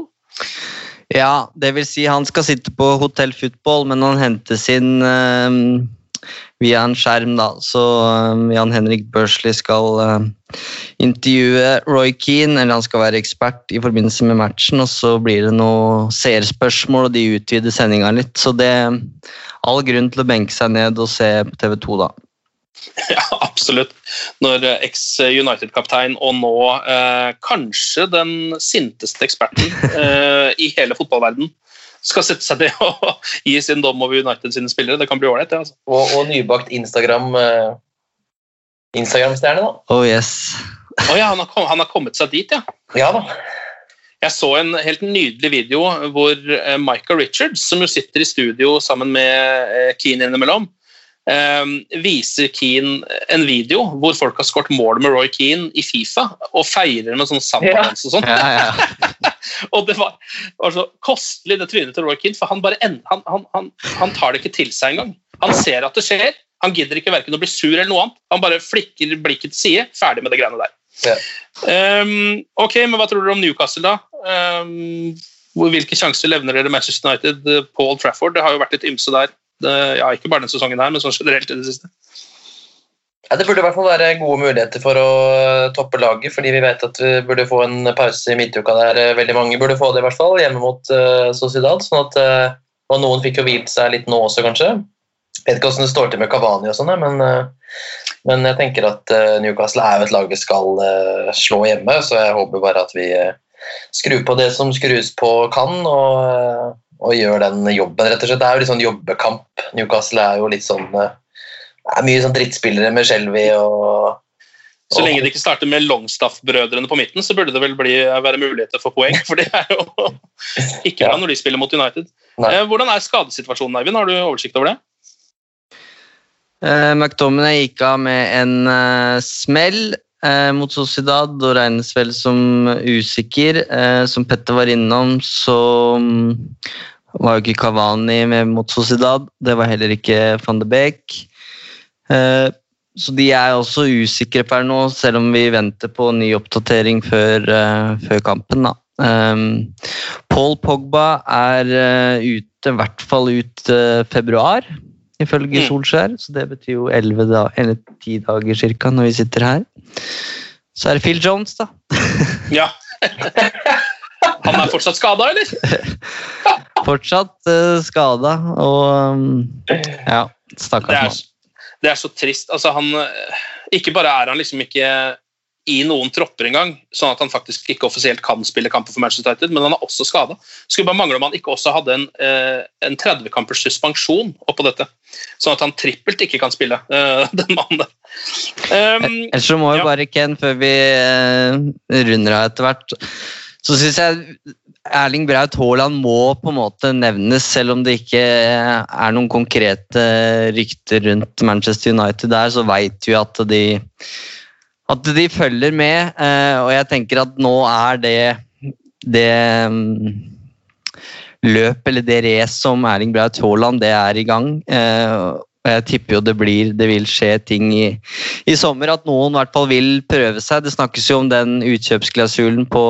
Ja, det vil si han skal sitte på Hotell Football, men han hentes inn via en skjerm, da. Så eh, Jan Henrik Børsli skal uh, intervjue Roy Keane, eller han skal være ekspert i forbindelse med matchen, og så blir det noen seerspørsmål, og de utvider sendinga litt. Så det er all grunn til å benke seg ned og se på TV 2, da. [laughs] Ja, absolutt. Når eh, eks-United-kaptein og nå eh, kanskje den sinteste eksperten eh, i hele fotballverden skal sette seg til [laughs] å gi sin dom over United sine spillere. Det kan bli ålreit, det. Altså. og, og nybakt Instagram uh, Instagram-stjerne, da. Oh yes. oh, ja, han har, kom, han har kommet seg dit, ja. Ja da. Jeg så en helt nydelig video hvor eh, Micah Richards, som jo sitter i studio sammen med eh, Keane innimellom, viser Keane en video hvor folk har skåret mål med Roy Keane i Fifa og feirer med sånn sambadans og sånn. Ja, ja. [laughs] Og det var, var så kostelig, det trynet til Roy Keane, for han, bare han, han, han, han tar det ikke til seg engang. Han ser at det skjer, han gidder ikke hverken å bli sur eller noe annet. Han bare flikker blikket til side, ferdig med det greiene der. Ja. Um, ok, men hva tror dere om Newcastle, da? Um, hvilke sjanser levner dere Manchester United eh, på Old Trafford? Det har jo vært litt ymse der. Ja, ikke bare den sesongen her, men sånn generelt i det siste. Ja, det burde i hvert fall være gode muligheter for å toppe laget, fordi vi vet at vi burde få en pause i midtuka der. eh, Veldig mange burde få det, i hvert fall, hjemme mot uh, Sociedad. Sånn at, uh, og noen fikk jo hvilt seg litt nå også, kanskje. Vet ikke hvordan det står til med Cavani og sånne, men, men jeg tenker at Newcastle er jo et lag vi skal slå hjemme, så jeg håper bare at vi skrur på det som skrus på kan, og, og gjør den jobben, rett og slett. Det er jo litt sånn jobbekamp. Newcastle er jo litt sånn eh, det er mye sånn drittspillere med Shelby og Så lenge det ikke starter med Longstaff-brødrene på midten, så burde det vel bli, være muligheter for poeng. For det er jo [laughs] ikke bra når de spiller mot United. Nei. Eh, hvordan er skadesituasjonen, Eivind? Har du oversikt over det? Eh, McDominay gikk av med en eh, smell eh, mot Sociedad og regnes vel som usikker. Eh, som Petter var innom, så mm, var jo ikke Kavani med mot Sociedad. Det var heller ikke van de Beek. Eh, så de er også usikre per nå, selv om vi venter på ny oppdatering før, eh, før kampen. da. Paul Pogba er eh, ute, i hvert fall ut eh, februar, ifølge Mm. Solskjær. Så det betyr jo 11 da, eller ti dager cirka når vi sitter her. Så er det Phil Jones, da. [laughs] Ja. Han er fortsatt skada, eller? [laughs] Fortsatt uh, skada, og um, ja, stakkars mann. det er så trist. Altså, han, eh, ikke bare er han liksom ikke i noen tropper engang, sånn at han faktisk ikke offisielt kan spille kamper for Manchester United, men han er også skada. Skulle bare mangle om han ikke også hadde en, eh, en 30-kampers suspensjon oppå dette. Sånn at han trippelt ikke kan spille, eh, [laughs] den mannen der. Um, Ellers så må vi ja. bare, Ken, før vi eh, runder av etter hvert, så syns jeg Erling Braut Haaland må på en måte nevnes, selv om det ikke er noen konkrete rykter rundt Manchester United der, så veit vi at de at de følger med, eh, og jeg tenker at nå er det det mm, løp eller det race som Erling Braut Haaland det er i gang. eh, og Jeg tipper jo det blir, det vil skje ting i, i sommer, at noen i hvert fall vil prøve seg. Det snakkes jo om den utkjøpsklausulen på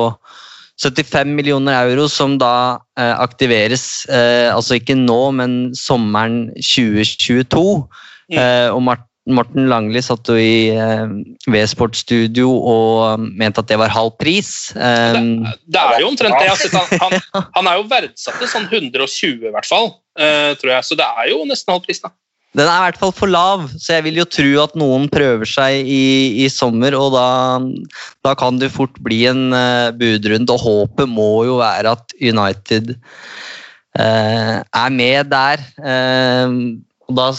75 millioner euro som da eh, aktiveres, eh, altså ikke nå, men sommeren 2022. Mm. Eh, og Mart Morten Langli satt jo i eh, V-Sport Studio og mente at det var halv pris. Um, det, det er jo omtrent det. Altså, han, han, han er jo verdsatt til sånn 120 i hvert fall, uh, tror jeg. Så det er jo nesten halv pris, da. Den er i hvert fall for lav, så jeg vil jo tro at noen prøver seg i, i sommer, og da, da kan det fort bli en uh, budrunde. Og håpet må jo være at United uh, er med der. Eh, og da,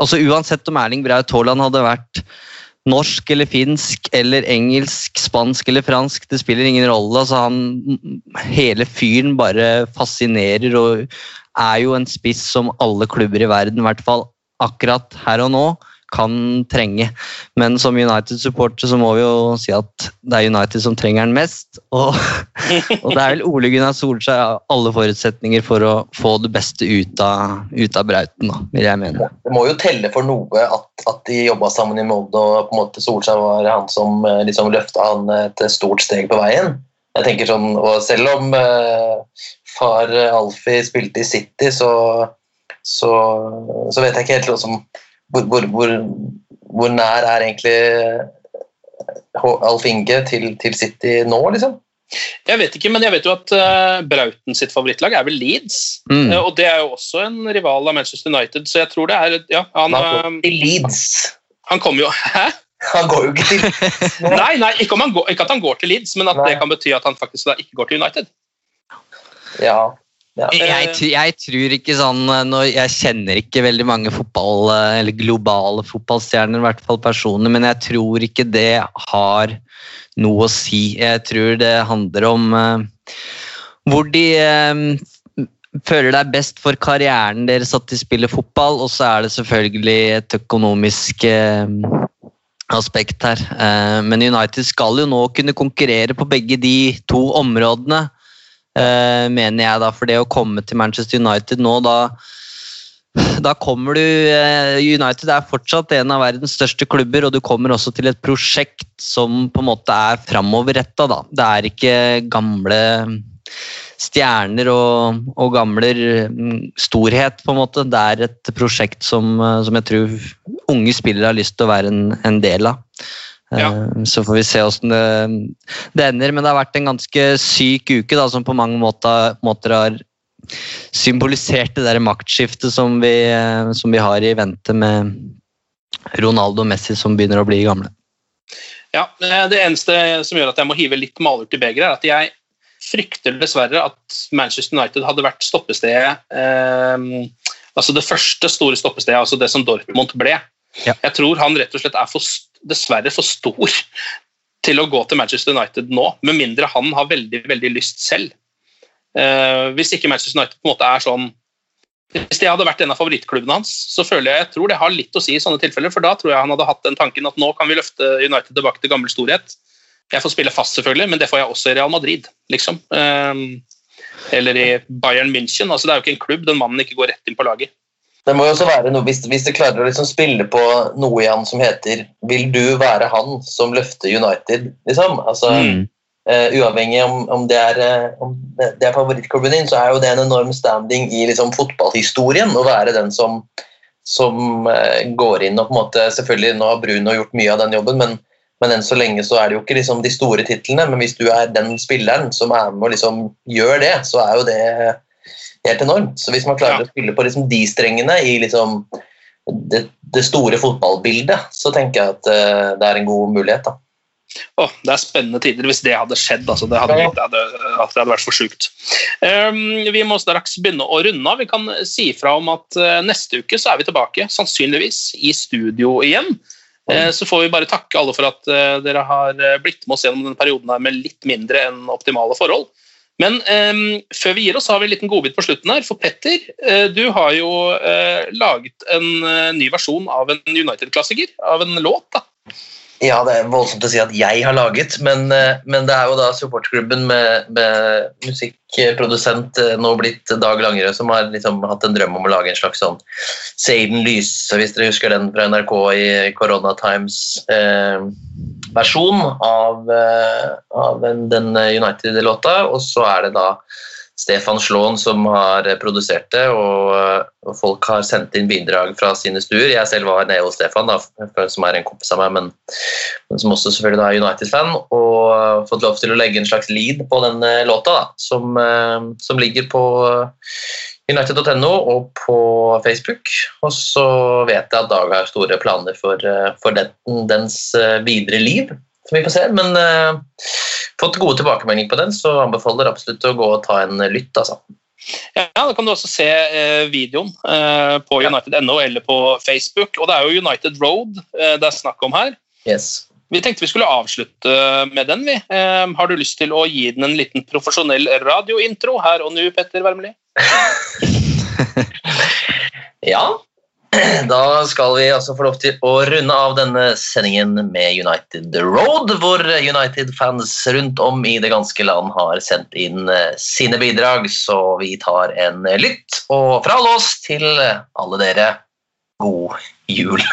altså Uansett om Erling Braut Haaland hadde vært norsk eller finsk eller engelsk, spansk eller fransk, det spiller ingen rolle. Altså han, hele fyren bare fascinerer og er jo en spiss som alle klubber i verden, i hvert fall akkurat her og nå, kan trenge. Men som United-supporter så må vi jo si at det er United som trenger den mest. Og, [laughs] og det er vel Ole Gunnar Solskjær har alle forutsetninger for å få det beste ut av, ut av Brauten, da, vil jeg mene. Det må jo telle for noe at, at de jobba sammen i Molde, og på en måte Solskjær var han som eh, liksom løfta han et stort steg på veien. Jeg tenker sånn, og Selv om eh, far Alfie spilte i City, så, så, så vet jeg ikke helt liksom, hvor, hvor, hvor, hvor nær er egentlig Alf Inge til, til City nå, liksom? Jeg vet ikke, men jeg vet jo at eh, Brauten sitt favorittlag er vel Leeds. Mm. Eh, og det er jo også en rival av Manchester United, så jeg tror det er ja, han, Han eh, til Leeds. han kommer jo Hæ? Han går jo ikke til [laughs] Nei, nei ikke, om han går, ikke at han går til Leeds, men at Nei. det kan bety at han faktisk da ikke går til United. Ja. Ja. Jeg, jeg tror ikke sånn eh, Jeg kjenner ikke veldig mange fotball, eh, eller globale fotballstjerner, i hvert fall personer, men jeg tror ikke det har noe å si. Jeg tror det handler om uh, hvor de uh, føler er best for karrieren deres at de spiller fotball, og så er det selvfølgelig et økonomisk uh, aspekt her. Eh, men United skal jo nå kunne konkurrere på begge de to områdene. Eh, mener jeg da, for det å komme til Manchester United nå, da da kommer du eh, United er fortsatt en av verdens største klubber, og du kommer også til et prosjekt som på en måte er framoverretta. da. Det er ikke gamle stjerner og, og gamle mm, storhet, på en måte. Det er et prosjekt som, eh, som jeg tror unge spillere har lyst til å være en, en del av. Ja. Eh, Så får vi se hvordan det, det ender. Men det har vært en ganske syk uke, da, som på mange måter, måter har symbolisert det der maktskiftet som vi, eh, som vi har i vente med Ronaldo og Messi som begynner å bli gamle. Ja, eh, Det eneste som gjør at jeg må hive litt malurt i begeret, er at jeg frykter dessverre at Manchester United hadde vært stoppestedet eh, Altså det første store stoppestedet, altså det som Dortmund ble. Ja. Jeg tror han rett og slett er for, dessverre for stor til å gå til Manchester United nå, med mindre han har veldig, veldig lyst selv. Eh, hvis ikke Manchester United på en måte er sånn Hvis det hadde vært en av favorittklubbene hans, så føler jeg, jeg tror det har litt å si i sånne tilfeller, for da tror jeg han hadde hatt den tanken at nå kan vi løfte United tilbake til gammel storhet. Jeg får spille fast, selvfølgelig, men det får jeg også i Real Madrid. liksom. Eh, eller i Bayern München. altså Det er jo ikke en klubb den mannen ikke går rett inn på laget. Det må jo også være noe, hvis, hvis det klarer å liksom spille på noe i han som heter 'Vil du være han som løfter United?' liksom, altså Mm. Uh, Uavhengig om, om, det er, eh, om det det er favorittklubben din, så er jo det en enorm standing i liksom, fotballhistorien å være den som, som uh, går inn og på en måte Selvfølgelig, nå har Bruno gjort mye av den jobben, men, men enn så lenge så er det jo ikke liksom, de store titlene. Men hvis du er den spilleren som er med og liksom gjør det, så er jo det helt enormt. Så hvis man klarer Ja. å spille på liksom de strengene i liksom det, det store fotballbildet, så tenker jeg at uh, det er en god mulighet. da. Oh, det er spennende tider hvis det hadde skjedd. Altså, det, hadde, det, hadde, at det hadde vært for sjukt. Um, vi må straks begynne å runde av. Vi kan si fra om at uh, neste uke så er vi tilbake, sannsynligvis i studio igjen. Eh, så får vi bare takke alle for at dere har blitt med oss gjennom denne perioden her med litt mindre enn optimale forhold. Men um, før vi gir oss, har vi en liten godbit på slutten her. For Petter, uh, du har jo uh, laget en uh, ny versjon av en United-klassiker. Av en låt, da. Ja, det er voldsomt å si at jeg har laget, men, eh, men det er jo da supportklubben med, med musikkprodusent eh, nå blitt Dag Langerød som har liksom hatt en drøm om å lage en slags sånn Seiden Lys, hvis dere husker den fra NRK i Corona Times-versjon av, eh, av den, den United-låta, og så er det da Stefan Slåen som har produsert det, og, og folk har sendt inn bidrag fra sine stuer. Jeg selv var nede hos Stefan, da, som er en kompis av meg, men, men som også selvfølgelig er United-fan, og fått lov til å legge en slags lead på den eh, låta, da, som, eh, som ligger på United.no og på Facebook. Og så vet jeg at Dag har store planer for, eh, for den, dens eh, videre liv, som vi får se. Men uh, fått gode tilbakemeldinger på den, så anbefaler absolutt å gå og ta en lytt. altså. Ja, Da kan du også se eh, videoen eh, på United.no eller på Facebook. Og det er jo United Road eh, det er snakk om her. Yes. Vi tenkte vi skulle avslutte med den. vi. Eh, har du lyst til å gi den en liten profesjonell radiointro her og nå, Petter Wermeli? [laughs] Ja, [clears throat] da skal vi altså få lov til å runde av denne sendingen med United Road, hvor United-fans rundt om i det ganske land har sendt inn eh, sine bidrag, så vi tar en lytt. Og fra alle oss til alle dere, god jul. [laughs]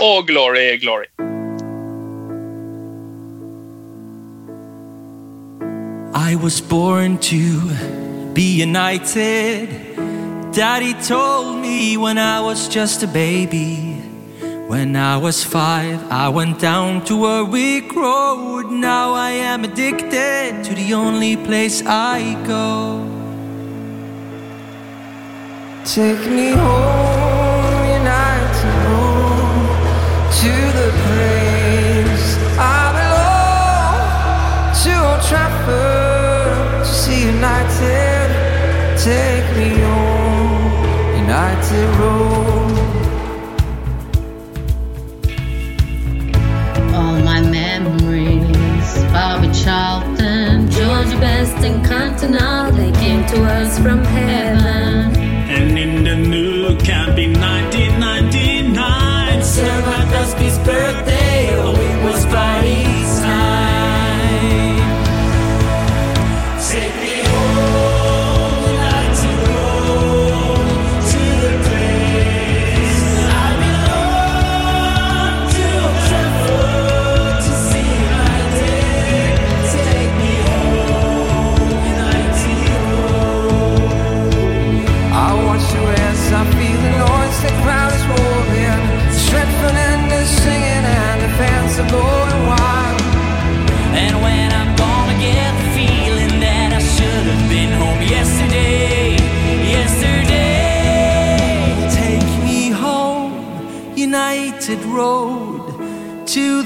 Og glory, glory. I was born to be united. Daddy told me when I was just a baby. When I was five, I went down to a weak road. Now I am addicted to the only place I go. Take me home, united home, to the place United Road.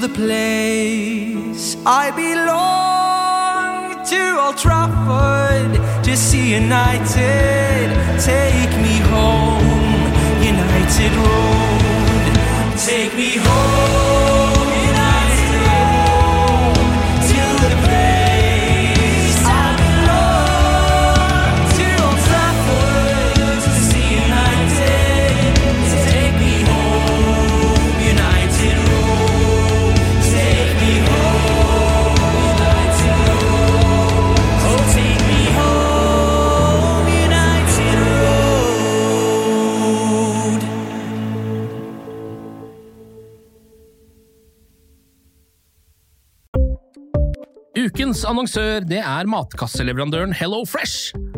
The place I belong. To Old Trafford, to see United. Take me home, United Road. Take me home, Annonsør det er matkasseleverandøren Hello Fresh.